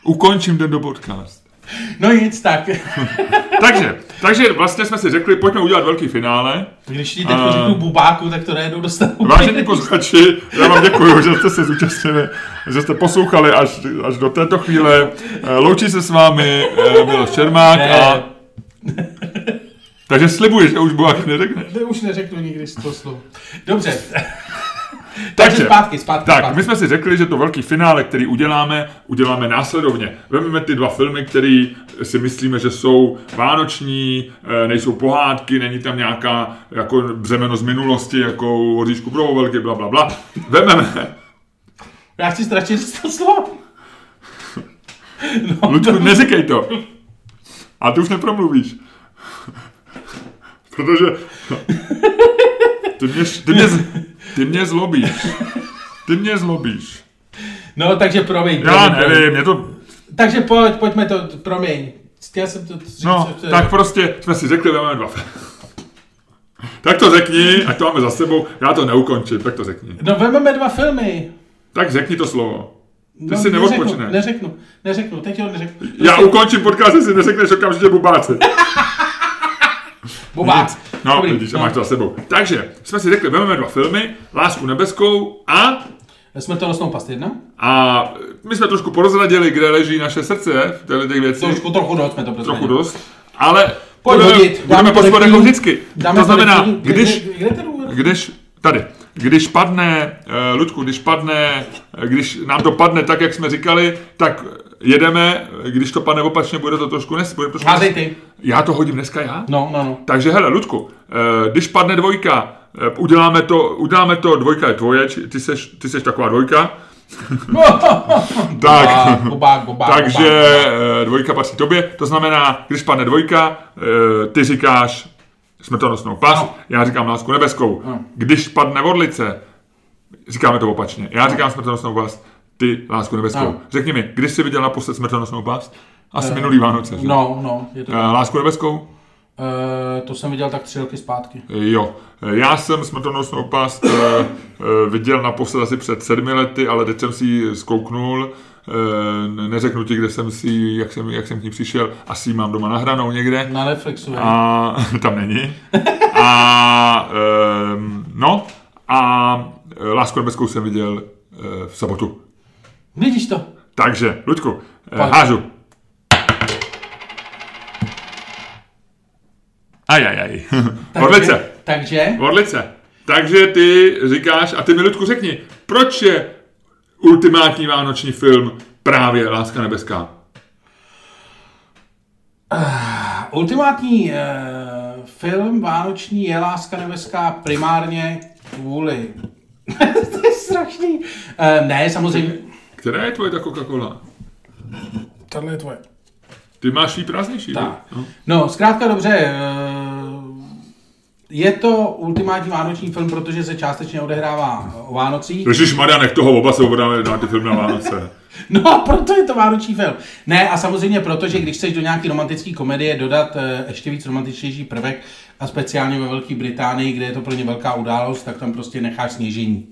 A: Ukončím tento podcast.
B: No nic, tak.
A: Takže, takže vlastně jsme si řekli, pojďme udělat velký finále.
B: Když ti teď řeknu bubáku, tak to najednou dostanu.
A: Vážení posluchači, já vám děkuji, že jste se zúčastnili, že jste poslouchali až, až do této chvíle. Eh, Loučí se s vámi eh, Miloš Čermák a... Takže slibuji, že už Bubák neřekneš.
B: Ne, už neřeknu nikdy to slovo. Dobře. Takže
A: Takže,
B: zpátky, zpátky,
A: tak,
B: zpátky.
A: my jsme si řekli, že to velký finále, který uděláme, uděláme následovně. Vezmeme ty dva filmy, které si myslíme, že jsou vánoční, eh, nejsou pohádky, není tam nějaká jako břemeno z minulosti, jako Oříšku pro velký, bla, bla, bla. Vezmeme
B: Já chci strašně říct to slovo. No,
A: Ludku, neříkej to. A ty už nepromluvíš. Protože ty mě, ty mě, ty mě zlobíš. Ty mě zlobíš.
B: no takže promiň.
A: Já
B: promiň, promiň.
A: nevím, mě to...
B: Takže pojď, pojďme to, promiň. Chtěl jsem to říct.
A: No,
B: co-
A: tak prostě jsme si řekli, máme dva. Tak to řekni, ať to máme za sebou. Já to neukončím, tak to řekni.
B: No vememe dva filmy.
A: Tak řekni to slovo. Ty
B: no,
A: si
B: neřeknu,
A: neodpočneš.
B: neřeknu, neřeknu, teď ho neřeknu.
A: Já ukončím podcast, jestli neřekneš okamžitě bubáci.
B: Bubák.
A: No,
B: Dobrý,
A: vidíš, no. máš to za sebou. Takže jsme si řekli, vezmeme dva filmy, Lásku nebeskou a
B: Jsme to nosnou past jedna?
A: A my jsme trošku porozradili, kde leží naše srdce v těchto těch věcí.
B: Trošku, trochu dost jsme to
A: Trochu
B: prozradili.
A: dost. Ale
B: Pojď
A: budeme,
B: hodit,
A: budeme
B: rekví.
A: jako vždycky.
B: Dáme
A: to znamená, když, když, tady, když padne, uh, Ludku, když padne, eh, když nám to padne tak, jak jsme říkali, tak jedeme, když to padne opačně, bude to trošku nes... Bude trošku
B: Házej ty.
A: Já to hodím dneska já?
B: No, no, no.
A: Takže hele, Ludku, eh, když padne dvojka, eh, uděláme to, uděláme to, dvojka je tvoje, či- ty seš, ty seš taková dvojka, tak,
B: Bobák, bobák,
A: takže
B: bobák.
A: eh, dvojka patří tobě, to znamená, když padne dvojka, ty říkáš smrtonosnou past,
B: Ano.
A: já říkám lásku nebeskou.
B: Ano.
A: Když padne orlice, říkáme to opačně, já říkám smrtonosnou past, ty lásku nebeskou.
B: Ano.
A: Řekni mi, když jsi viděl naposled smrtonosnou past? Asi minulý Vánoce. že?
B: No, no, je to
A: Eh, Lásku nebeskou?
B: Eh, to jsem viděl tak tři roky zpátky.
A: Jo, já jsem smrtonosnou past eh, eh, viděl naposled asi před sedmi lety, ale teď jsem si ji zkouknul. Neřeknu ti, kde jsem si, jak jsem, jak jsem k ní přišel. Asi ji mám doma nahranou někde.
B: Na Netflixu, a...
A: Tam není. A ehm, no, a Lásku nebeskou jsem viděl v sobotu.
B: Vidíš to?
A: Takže, Luďku, eh,
B: Pojď.
A: hážu. Ajajaj. Orlice.
B: Takže?
A: Orlice. Takže ty říkáš, a ty mi Ludku řekni, proč je ultimátní vánoční film právě Láska nebeská?
B: Ultimátní uh, film Vánoční je Láska nebeská primárně kvůli... to je strašný. Uh, ne, samozřejmě...
A: Která je tvoje ta Coca-Cola?
B: Tohle je tvoje.
A: Ty máš svý prázdnější.
B: Tak.
A: No.
B: No, zkrátka dobře, eh, je to ultimátní vánoční film, protože se částečně odehrává o Vánocích.
A: Ježíš Maria, nech toho oba se obodáme na ty filmy na Vánoce.
B: No a proto je to vánoční film. Ne, a samozřejmě proto, že když chceš do nějaké romantické komedie dodat eh, ještě víc romantičtější prvek, a speciálně ve Velké Británii, kde je to pro ně velká událost, tak tam prostě necháš sněžení.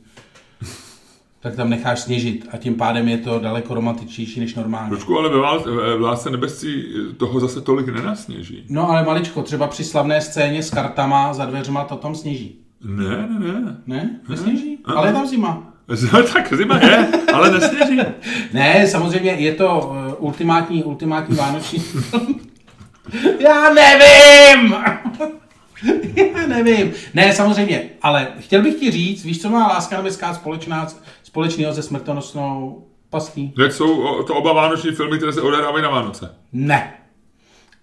B: Tak tam necháš sněžit a tím pádem je to daleko romantičtější než normálně.
A: Trošku, ale ve, vál, ve v Lásce nebesí toho zase tolik nenasněží.
B: No ale maličko, třeba při slavné scéně s kartama za dveřma to tam sněží.
A: Ne, ne, ne.
B: Ne? Nesněží?
A: Aha.
B: Ale je tam zima.
A: tak zima je, ale nesněží.
B: Ne, samozřejmě je to uh, ultimátní, ultimátní vánoční. Já nevím! Já nevím. Ne, samozřejmě, ale chtěl bych ti říct, víš, co má Láska nebeská společná, společného se smrtonosnou pastí?
A: Že jsou to oba vánoční filmy, které se odehrávají na Vánoce.
B: Ne.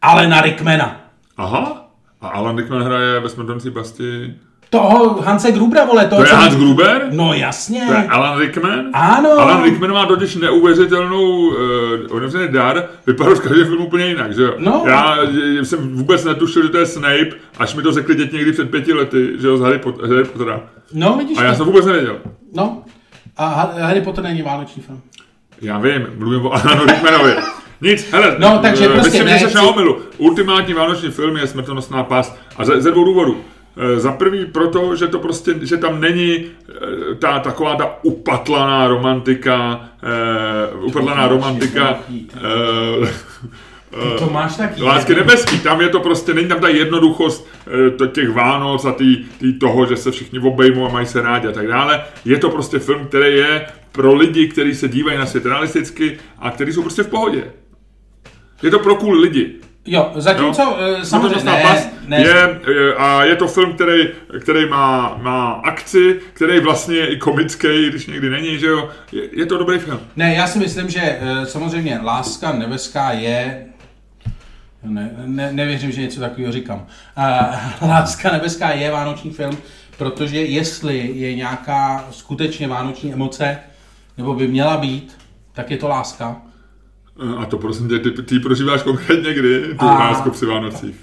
B: Ale na Rickmana.
A: Aha. A Alan Rickman hraje ve Smrtonci pasti.
B: Toho Hanse Grubra, vole, toho,
A: To je
B: co-
A: Hans Gruber?
B: No jasně.
A: To je Alan Rickman?
B: Ano.
A: Alan Rickman má totiž neuvěřitelnou uh, dar, vypadá v každém filmu úplně jinak, že jo?
B: No.
A: Já jsem vůbec netušil, že to je Snape, až mi to řekli děti někdy před pěti lety, že jo, z Harry, Pot- Harry Pottera.
B: No, vidíš
A: A já
B: to?
A: jsem vůbec nevěděl.
B: No. A Ha- Harry Potter není vánoční film.
A: Já vím, mluvím o Alanu Rickmanovi. Nic, hele,
B: No, takže
A: eh,
B: prostě
A: myslím,
B: ne,
A: že se
B: chci-
A: na omilu. Ultimátní vánoční film je Smrtonosná past a ze, ze dvou důvodů. Eh, Za prvý proto, že to prostě, že tam není eh, ta taková ta upatlaná romantika, uh, upatlaná romantika, uh,
B: Ty to máš taky.
A: Lásky nebeský, tam je to prostě, není tam ta jednoduchost eh, to těch Vánoc a tý, tý toho, že se všichni obejmou a mají se rádi a tak dále. Je to prostě film, který je pro lidi, kteří se dívají na svět realisticky a kteří jsou prostě v pohodě. Je to pro cool lidi.
B: Jo, zatímco
A: Jo?
B: eh, samozřejmě ne,
A: past
B: ne,
A: Je, je, a je to film, který, který má, má akci, který vlastně je i komický, když někdy není, že jo. Je, je to dobrý film.
B: ne, já si myslím, že eh, samozřejmě Láska nebeská je ne, ne, nevěřím, že něco takového říkám. Uh, Láska nebeská je vánoční film, protože jestli je nějaká skutečně vánoční emoce, nebo by měla být, tak je to láska.
A: A to prosím tě, ty, ty prožíváš konkrétně kdy, tu
B: A-
A: lásku při Vánocích.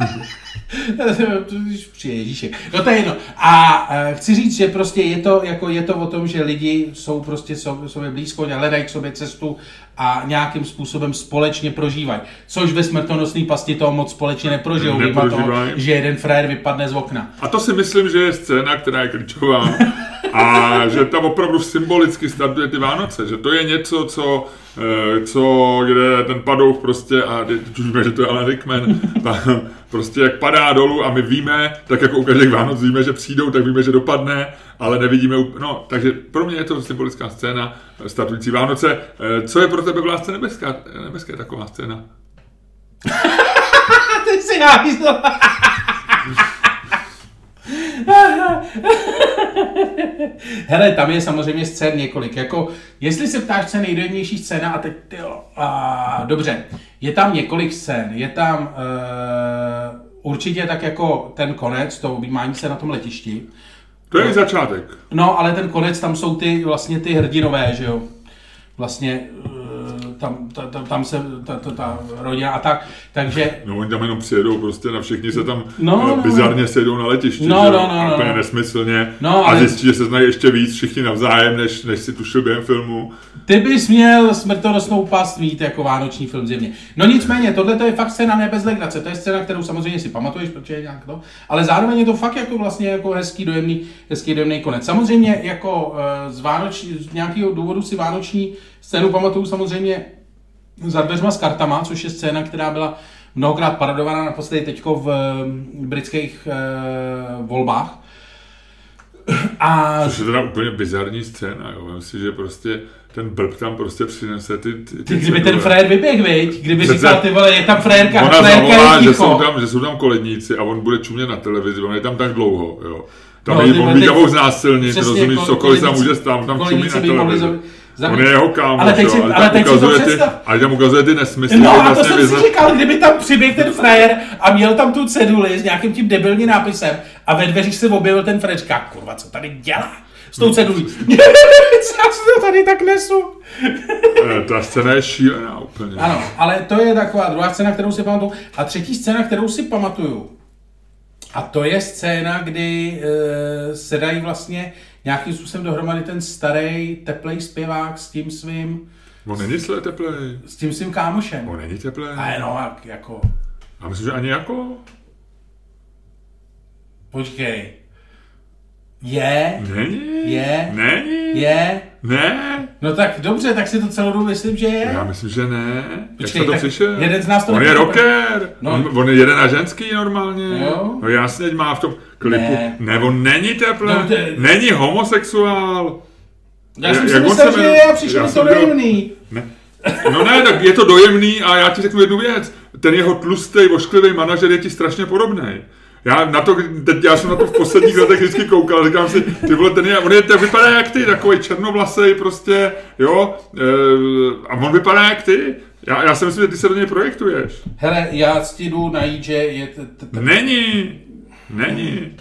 B: Ježíšek. No to je jedno. A e, chci říct, že prostě je to, jako je to o tom, že lidi jsou prostě so- sobě blízko a hledají k sobě cestu a nějakým způsobem společně prožívají. Což ve smrtonosné pasti toho moc společně neprožijou, toho,
A: Neprožívají.
B: že jeden frajer vypadne z okna.
A: A to si myslím, že je scéna, která je klíčová. A že tam opravdu symbolicky startuje ty Vánoce. Že to je něco, co, eh, co kde ten padouch prostě, a teď už víme, že to je Alan Rickman, prostě jak padá dolů a my víme, tak jako u každých Vánoc víme, že přijdou, tak víme, že dopadne, ale nevidíme, no, takže pro mě je to symbolická scéna startující Vánoce. Eh, Co je pro tebe v lásce nebeská, nebeské taková scéna?
B: Ty si návízl. Hele, tam je samozřejmě scén několik. Jako, jestli se ptáš, co je nejdojemnější scéna, a teď, tyjo, a, dobře, je tam několik scén. Je tam uh, určitě tak jako ten konec, to objímání se na tom letišti.
A: To je začátek.
B: No, ale ten konec, tam jsou ty vlastně ty hrdinové, že jo. Vlastně eh, tam, ta, ta, tam se ta, ta, ta rodina a tak, takže...
A: No oni tam jenom přijedou prostě na všichni se tam
B: No,
A: no,
B: no,
A: bizarně sejdou na letišti,
B: No,
A: že?
B: no, no,
A: a
B: no,
A: úplně
B: no.
A: nesmyslně
B: No,
A: a
B: ale-
A: zjistí, že se znají ještě víc všichni navzájem, než, než si tušil během filmu.
B: Ty bys měl smrtonosnou past mít jako vánoční film zjevně. No nicméně, tohle to je fakt scéna ne bez legrace. To je scéna, kterou samozřejmě si pamatuješ, protože je nějak to. Ale zároveň je to fakt jako vlastně jako hezký dojemný, hezký dojemný konec. Samozřejmě jako eh, z, vánoční, z nějakého důvodu si vánoční scénu pamatuju samozřejmě za dveřma s kartama, což je scéna, která byla mnohokrát parodovaná naposledy teďko v eh, britských eh, volbách. A
A: Což je teda úplně bizarní scéna, jo. Vem si, že prostě ten blb tam prostě přinese ty, ty,
B: Ty, kdyby ten. Frér vyběh, viď? Kdyby
A: Přece-
B: říkal, ty vole, je tam Frérka,
A: Ona
B: Frérka
A: zavolá,
B: je
A: že jsou, tam, že jsou tam koledníci a on bude čumět na televizi, on je tam tak dlouho, jo. Tam
B: No, teď-
A: tam znásilnit, rozumíš,
B: ko-
A: cokoliv se tam může stát, tam čumí na televizi.
B: Za-
A: On je jeho kámoš,
B: Ale teď si-
A: ale,
B: ale
A: tam
B: teď si to
A: ukazuje ty, ale tam ukazuje ty nesmysly.
B: No a to
A: vlastně
B: jsem si
A: vyzna-
B: říkal, kdyby tam přiběh ten frér a měl tam tu ceduli s nějakým tím debilním nápisem a ve dveřích se objevil ten říká, kurva, co tady dělá s tou cedulí. Já si to tady tak nesu.
A: Eh, Ta scéna je šílená úplně.
B: Ano, ale to je taková druhá scéna, kterou si pamatuju. A třetí scéna, kterou si pamatuju, a to je scéna, kdy e, se dají vlastně nějakým způsobem dohromady ten starý teplej zpěvák s tím svým,
A: On není své teplej.
B: s tím svým kámošem.
A: On není teplej.
B: A no, jak, jako,
A: A myslím, že ani jako.
B: počkej. Je,
A: Není.
B: Je.
A: Není.
B: je,
A: Ne.
B: no tak dobře, tak si to celou dobu myslím, že je.
A: Já myslím, že ne. Jak
B: Počkej,
A: se to
B: tak
A: přišel?
B: jeden z nás to
A: On je rocker.
B: No.
A: On, on je jeden a ženský normálně.
B: Jo.
A: No jasně, má v tom klipu.
B: Ne.
A: Ne, on není teplý.
B: No, to je-
A: Není homosexuál.
B: Já jsem si
A: jak
B: myslel, že je a přišel
A: Já
B: to dojemný.
A: Ne. No ne, tak je to dojemný a já ti řeknu jednu věc. Ten jeho tlustý, ošklivý manažer je ti strašně podobný. Já, na to, teď, já jsem na to v posledních letech vždycky koukal, říkám si, ty vole, ten je, on je, ten vypadá jak ty, takový černovlasej prostě, jo, e, a on vypadá jak ty. Já, já si myslím, že ty se do něj projektuješ.
B: Hele, já ti jdu najít, že je... t- t- t-
A: Není, není,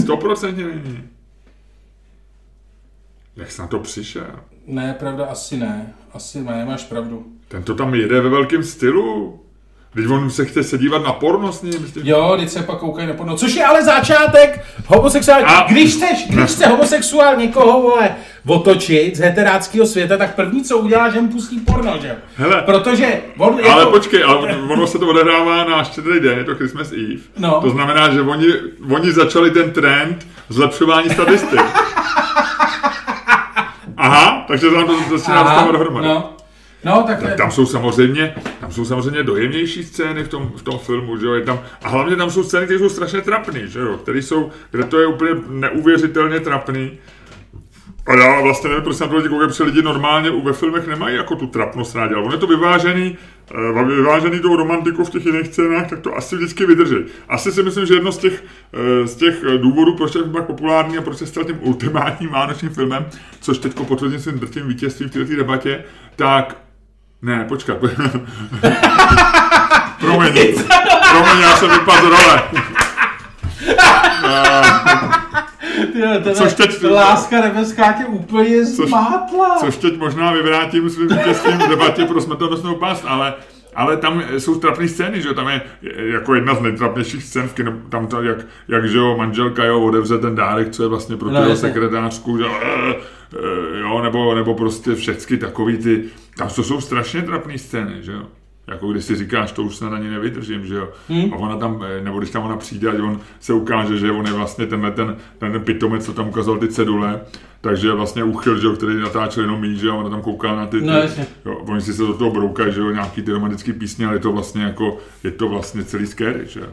A: stoprocentně není. Jak jsi na to přišel?
B: Ne, pravda, asi ne. Asi ne, máš pravdu.
A: Ten to tam jede ve velkém stylu. Teď on se chce se dívat na porno s ním.
B: Jo, teď se pak koukají na porno. Což je ale začátek homosexuální.
A: A-
B: Když chceš, když chce homosexuál někoho, vole, otočit z heteráckého světa, tak první, co udělá, že mu pustí porno, že?
A: Hele.
B: Protože on
A: Ale
B: jako,
A: počkej, ale ono se to odehrává na štědrý den, je to Christmas Eve.
B: No.
A: To znamená, že oni, oni začali ten trend zlepšování statistik. Aha, takže tam to začíná dostávat dohromady.
B: no. No, tak,
A: Tak tam jsou samozřejmě, tam jsou samozřejmě dojemnější scény v tom, v tom filmu, že jo, je tam, a hlavně tam jsou scény, které jsou strašně trapný, že jo, které jsou, kde to je úplně neuvěřitelně trapný. A já vlastně nevím, proč se na to lidi koukají, protože lidi normálně ve filmech nemají jako tu trapnost rádi, ale on je to vyvážený, eh, vyvážený tou romantikou v těch jiných scénách, tak to asi vždycky vydrží. Asi si myslím, že jedno z těch, eh, z těch eh, důvodů, proč je tak populární a proč se stal tím ultimátním vánočním filmem, což teď potvrdím svým drtím vítězstvím v této debatě, tak ne, počkat. Promiň, promiň, já jsem vypadl z role.
B: Tyjo, teda,
A: Což teď-
B: láska nebeská tě úplně zmátla.
A: Což teď možná vyvrátím svým vítězstvím v debatě pro smrtonosnou past, ale ale tam jsou trapné scény, že jo, tam je jako jedna z nejtrapnějších scén v kino, tam to, jak, jak že jo, manželka jo, odevře ten dárek, co je vlastně pro tu
B: No, jasně.
A: sekretářku, že jo, eh, eh, jo, nebo, nebo prostě všechny takový ty, tam to jsou strašně trapné scény, že jo. Jako když si říkáš, to už snad ani nevydržím, že jo. Hmm. A ona tam, eh, nebo když tam ona přijde, a on se ukáže, že on je vlastně tenhle ten, ten, ten pitomec, co tam ukázal ty cedule, takže je vlastně úchyl, že jo, který natáčel jenom mít, že jo, a ona tam kouká na ty, ty
B: No, jasně.
A: jo, oni si se do toho broukají, že jo, nějaký ty romantický písně, ale je to vlastně jako, je to vlastně celý scary, že jo.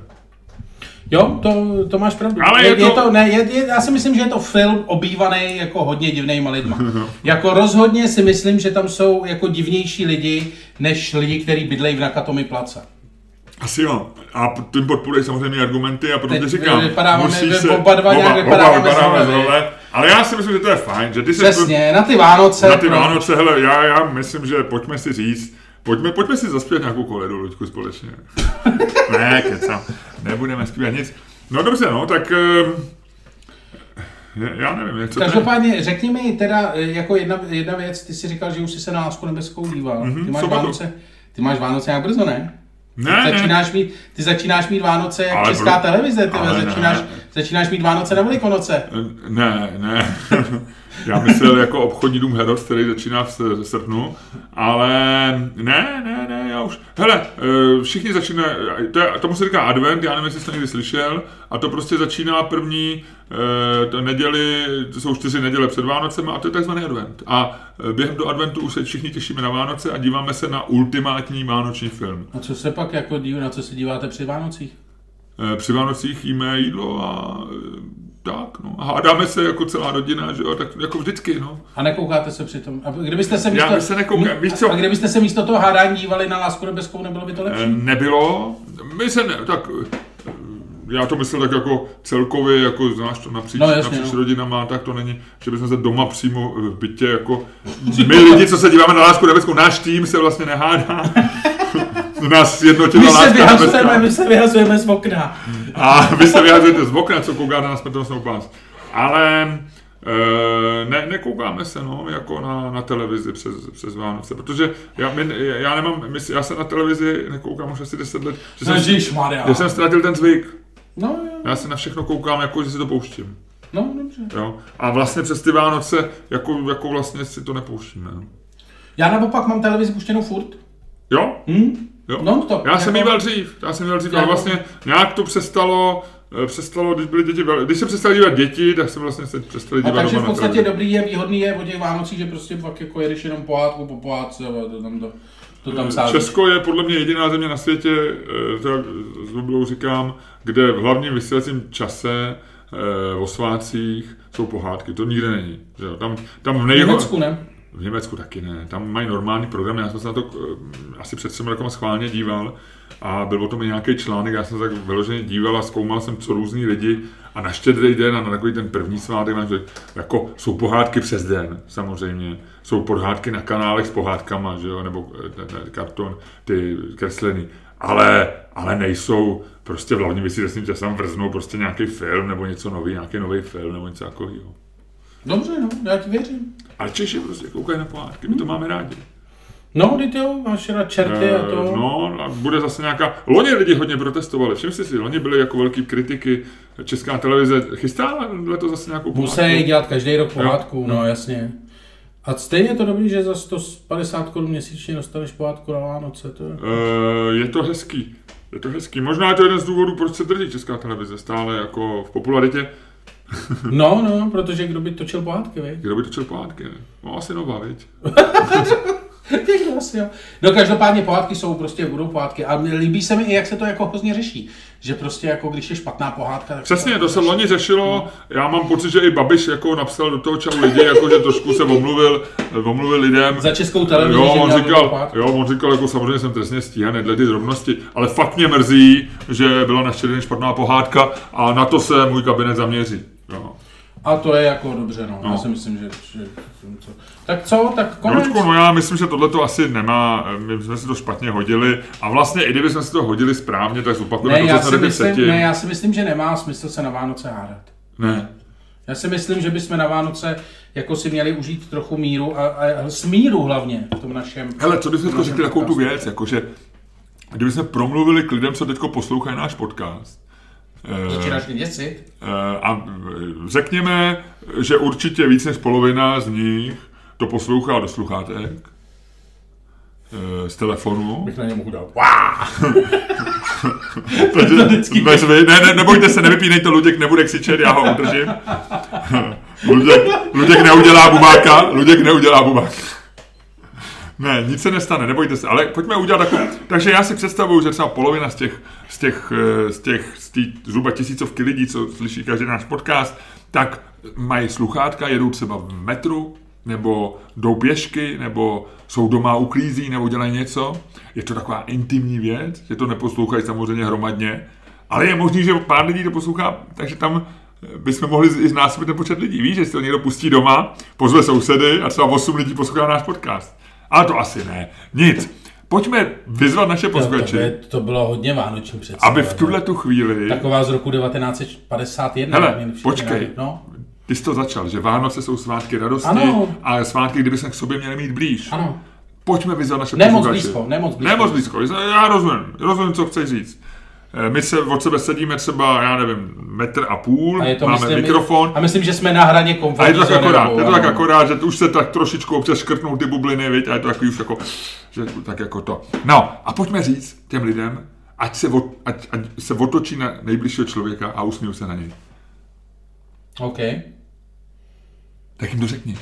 B: Jo, to, to máš pravdu.
A: Ale
B: je,
A: je
B: je
A: to-
B: to, ne, je, je, já si myslím, že je to film obývaný jako hodně divnýma lidma. jako rozhodně si myslím, že tam jsou jako divnější lidi, než lidi, kteří bydlejí v Nakatomi place.
A: Asi jo. A tím podporují samozřejmě argumenty a protože
B: Teď
A: říkám,
B: vypadáváme
A: musí se...
B: oba dva nějak vypadáváme z
A: vypadáváme. Ale já si myslím, že to je fajn, že ty se...
B: Přesně, na ty Vánoce.
A: Na ty
B: pro-
A: Vánoce, hele, já, já myslím, že pojďme si říct, pojďme, pojďme si zaspět nějakou koledu, Luďku, společně. ne, kecam, nebudeme zpívat nic. No dobře, no, tak... ehm, já nevím, jak tady...
B: Každopádně řekni mi teda eh, jako jedna, jedna věc, ty si říkal, že už jsi se na Lásku nebeskou díval.
A: Mhm,
B: ty, máš
A: sobotu.
B: Vánoce, ty máš Vánoce nějak brzo, ne?
A: Ne, ne,
B: začínáš mít, ty začínáš mít Vánoce jak
A: Ale
B: česká
A: pro-
B: televize, ty
A: ale ne.
B: začínáš, začínáš mít Vánoce na Velikonoce.
A: Ne, ne. Já myslel jako obchodní dům Herods, který začíná v srpnu, ale ne, ne, ne, já už, hele, eh, všichni začínají, to je, tomu se říká advent, já nevím, jestli jsi to někdy slyšel, a to prostě začíná první eh, to neděli, to jsou čtyři neděle před Vánocem a to je takzvaný advent. A eh, během do adventu už se všichni těšíme na Vánoce a díváme se na ultimátní vánoční film.
B: A co se pak jako dív, na co se díváte při Vánocích?
A: Při Vánocích jíme jídlo a tak, no. A hádáme se jako celá rodina, že jo, tak jako vždycky, no.
B: A nekoukáte se přitom. A kdybyste se
A: Já se nekoukám, víš co?
B: A kdybyste se místo toho hádání dívali na Lásku nebeskou, nebylo by to lepší?
A: Eh, Nebylo. My se ne, tak eh, já to myslel tak jako celkově, jako znáš to napříč,
B: No, jasně,
A: napříč
B: no.
A: rodinama, tak to není, že bychom se doma přímo v bytě jako, my lidi, co se díváme na Lásku nebeskou, náš tým se vlastně nehádá. Nás sjednotila
B: My se vyhazujeme, my se vyhazujeme z okna.
A: A vy se vyjadřujete z okna, co koukáte na smrtelnou pás. Ale e, ne, nekoukáme se no, jako na, na televizi přes, přes Vánoce, protože já, my, já nemám, my, já se na televizi nekoukám už asi 10 let, že jsem, já jsem ztratil ten zvyk.
B: No, jo.
A: Já se na všechno koukám, jako že si to pouštím.
B: no, dobře.
A: Jo? A vlastně přes ty Vánoce, jako, jako vlastně si to nepouštíme. No.
B: Já naopak mám televizi puštěnou furt.
A: Jo?
B: Hm?
A: Jo.
B: Non stop.
A: Já jsem
B: Jako-
A: dřív, já jsem jíval dřív, ale vlastně nějak to přestalo, eh, přestalo, když byly děti, když se přestali dívat děti, tak se vlastně se přestali
B: A
A: dívat
B: takže v podstatě dobrý je, výhodný je o těch Vánocích, že prostě fakt jako jedeš jenom pohádku po pohádce a to tam, to, to tam sázíš.
A: Česko je podle mě jediná země na světě, eh, to já s Lublou říkám, kde v hlavním vysílacím čase eh, o svácích jsou pohádky. To nikde není. Tam, tam v
B: V
A: nejho...
B: Německu, ne?
A: V Německu taky ne. Tam mají normální program. Já jsem se na to eh, asi před třemi rokama schválně díval a byl o tom nějaký článek. Já jsem se tak vyloženě díval a zkoumal jsem, co různý lidi a na štědrý den a na takový ten první svátek, že jako jsou pohádky přes den, samozřejmě. Jsou pohádky na kanálech s pohádkama, že jo, nebo eh, karton, ty kreslený. Ale, ale nejsou prostě v hlavním vysílacím časem vrznou prostě nějaký film nebo něco nový, nějaký nový film nebo něco takového.
B: Dobře, no, já ti věřím.
A: Ale Češi prostě koukají na pohádky, my to máme rádi.
B: No, ty jo, máš rád čerty a to.
A: Eh, No, a bude zase nějaká... Loni lidi hodně protestovali, všim si si, loni byli jako velký kritiky, česká televize chystá letos zase nějakou
B: Musí dělat každý rok pohádku, no jasně. A stejně je to dobrý, že za 150 korun měsíčně dostaneš pohádku na Vánoce, to je.
A: Eh, je to hezký. Je to hezký. Možná je to jeden z důvodů, proč se drží česká televize stále jako v popularitě.
B: No, no, protože kdo by točil pohádky, vej?
A: Kdo by točil pohádky? Ne? No asi nová, viď?
B: Někdo asi, jo. No každopádně pohádky jsou prostě, budou pohádky. A líbí se mi i, jak se to jako hrozně řeší. Že prostě jako když je špatná pohádka, tak
A: Přesně, to se loni řešilo. Já mám pocit, že i Babiš jako napsal do toho čau lidi, jako že trošku se omluvil, omluvil lidem.
B: Za českou televizi,
A: Jo, on říkal, jo, on říkal, jako samozřejmě jsem trestně stíhaný dle ty drobnosti, ale fakt mě mrzí, že byla na den špatná pohádka a na to se můj kabinet zaměří. Jo.
B: A to je jako dobře, no.
A: No.
B: Já si myslím, že... že co. Tak co, tak konec.
A: Ludku, no já myslím, že tohle to asi nemá, my jsme si to špatně hodili a vlastně i kdyby jsme si to hodili správně, tak zopakujeme
B: ne,
A: to, co jsme
B: myslím, ne, já si myslím, že nemá smysl se na Vánoce hádat.
A: ne.
B: Já si myslím, že bychom na Vánoce jako si měli užít trochu míru a, a, smíru hlavně v tom našem.
A: Hele, co bychom řekli takovou tu věc, jakože kdyby jsme promluvili k lidem, co teď poslouchají náš podcast, eh,
B: Začínáš mě děsit?
A: Eh, A eh, řekněme, že určitě víc než polovina z nich to poslouchá do sluchátek, eh, z telefonu.
B: Bych na ně mohl dát.
A: Takže, bez vy, ne, ne, nebojte se, nevypínejte, Luděk nebude křičet, já ho udržím. Luděk, Luděk neudělá bubáka, Luděk neudělá bubáka. Ne, nic se nestane, nebojte se, ale pojďme udělat takovou. Takže já si představuju, že třeba polovina z těch, z těch, eh, z těch, z těch zhruba tisícovky lidí, co slyší každý náš podcast, tak mají sluchátka, jedou třeba v metru, nebo jdou pěšky, nebo jsou doma uklízí, nebo dělají něco. Je to taková intimní věc, že to neposlouchají samozřejmě hromadně, ale je možný, že pár lidí to poslouchá, takže tam bychom mohli i znásobit ten počet lidí. Víš, že si to někdo pustí doma, pozve sousedy a třeba 8 lidí poslouchá náš podcast. Ale to asi ne. Nic. Pojďme vyzvat naše
B: To, to,
A: posluchače,
B: by- to bylo hodně vánoční představa.
A: aby v tuhle tu chvíli...
B: Taková z roku 1951.
A: Hele, počkej.
B: No,
A: Ty jsi to začal, že Vánoce jsou svátky radosti
B: Ano.
A: a svátky, kdyby se k sobě měli mít blíž.
B: ano.
A: Pojďme vyzvat naše
B: Ne moc
A: posluchače.
B: blízko, ne moc blízko.
A: Ne moc blízko, já rozumím, rozumím, co chceš říct. Eh, My se od sebe sedíme třeba, já nevím, metr a půl,
B: A je to,
A: máme
B: myslím,
A: mikrofon,
B: A myslím, že jsme na hraně
A: a
B: komfortní
A: je to tak akorát,
B: obou,
A: je to tak akorát, že už se tak trošičku občas škrtnou ty bubliny, viď? a je to takový už jako, že tak jako to. No, a pojďme říct těm lidem, ať se, od, ať, ať se otočí na nejbližšího člověka a usmějí se na něj.
B: OK.
A: Tak jim to řekni.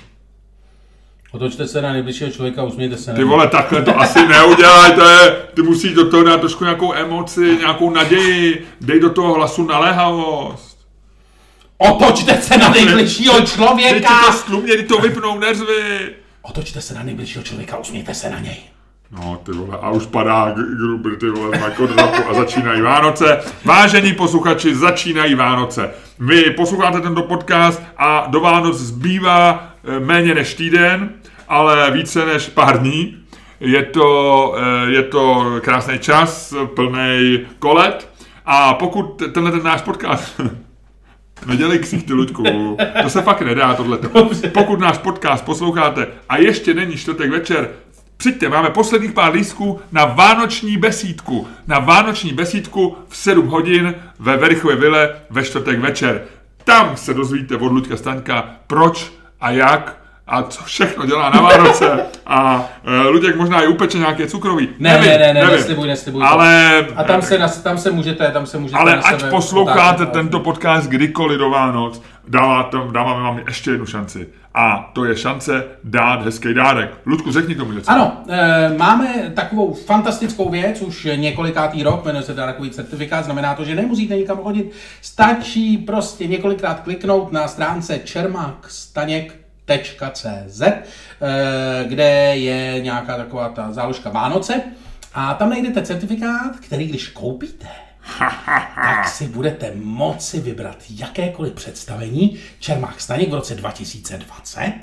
B: Otočte se na nejbližšího člověka a usmějte se na
A: Ty vole, takhle to asi neudělaj, to je, ty musíš do toho dát trošku nějakou emoci, nějakou naději, dej do toho hlasu naléhavost.
B: Otočte se na nejbližšího
A: Teď
B: člověka!
A: to stlumně, teď to vypnou nervy.
B: Otočte se na nejbližšího člověka usmějte se na něj.
A: No, ty vole, a už padá G- Gruber, ty vole, na kodrapu a začínají Vánoce. Vážení posluchači, začínají Vánoce. Vy posloucháte tento podcast a do Vánoc zbývá méně než týden, ale více než pár dní. Je to, eh, je to krásný čas, plný kolet. A pokud tenhle ten náš podcast Nedělej ksichty, Luďku. To se fakt nedá, tohleto. Pokud náš podcast posloucháte a ještě není čtvrtek večer, přijďte, máme posledních pár lístků na vánoční besídku. Na vánoční besídku v 7 hodin ve Verichově vile ve čtvrtek večer. Tam se dozvíte od Luďka Staňka, proč a jak a co všechno dělá na Vánoce. A e, Luděk možná i upeče nějaké cukroví.
B: Ne,
A: Nevím,
B: ne, ne, ne,
A: nevím.
B: neslibuj, neslibuj.
A: Ale,
B: A tam se, nas- tam se můžete, tam se můžete
A: ale
B: na
A: ať posloucháte
B: otáčet.
A: tento podcast kdykoliv do Vánoc, dává tam, dáváme vám ještě jednu šanci. A to je šance dát hezký dárek. Ludku, řekni tomu něco.
B: Ano, e, máme takovou fantastickou věc, už několikátý rok, jmenuje se dárkový certifikát, znamená to, že nemusíte nikam chodit, stačí prostě několikrát kliknout na stránce čermakstaněk.cz, e, kde je nějaká taková ta záložka Vánoce a tam najdete certifikát, který když koupíte, tak si budete moci vybrat jakékoliv představení Čermák Staněk v roce 2020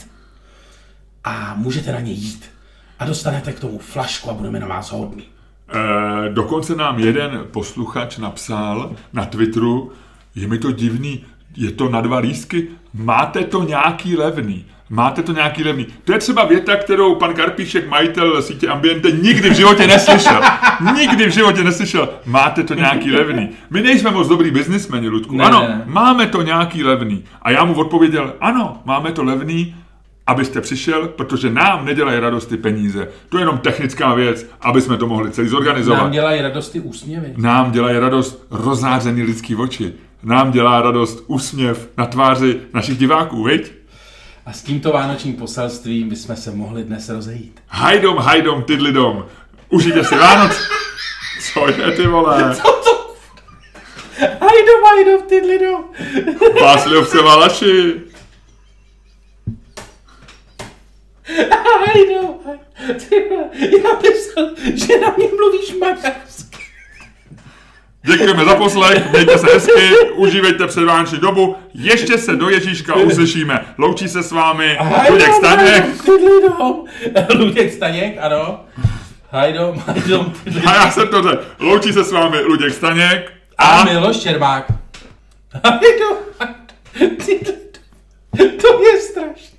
B: a můžete na ně jít. A dostanete k tomu flašku a budeme na vás hodní.
A: E, dokonce nám jeden posluchač napsal na Twitteru, je mi to divný, je to na dva lístky, máte to nějaký levný. Máte to nějaký levný. To je třeba věta, kterou pan Karpíšek, majitel sítě Ambiente, nikdy v životě neslyšel. Nikdy v životě neslyšel. Máte to nějaký levný. My nejsme moc dobrý biznismeni, Ludku.
B: Ne,
A: ano,
B: ne,
A: máme to nějaký levný. A já mu odpověděl, ano, máme to levný, abyste přišel, protože nám nedělají radost ty peníze. To je jenom technická věc, aby jsme to mohli celý zorganizovat.
B: Nám dělají radosti úsměvy.
A: Nám dělají radost rozářený lidský oči. Nám dělá radost úsměv na tváři našich diváků, viď?
B: A s tímto vánočním poselstvím bychom se mohli dnes rozejít.
A: Hajdom, hajdom, tydlidom. Užijte si Vánoc. Co je, ty vole?
B: Co to? Hajdo, hajdo, ty lido.
A: Pásliovce Valaši.
B: Hajdo, hajdo. Ty vole, Já myslel, že na mě mluvíš maďarsky.
A: Děkujeme za poslech, mějte se hezky, užívejte předvánoční dobu, ještě se do Ježíška uslyšíme. Loučí se s vámi Luděk Staněk.
B: Luděk Staněk, ano. Hajdo, hajdo, ty lido.
A: a já jsem to řekl. Loučí se s vámi Luděk Staněk
B: A Miloš Čermák. Hajdo, hajdo, ty lido. To je strašné.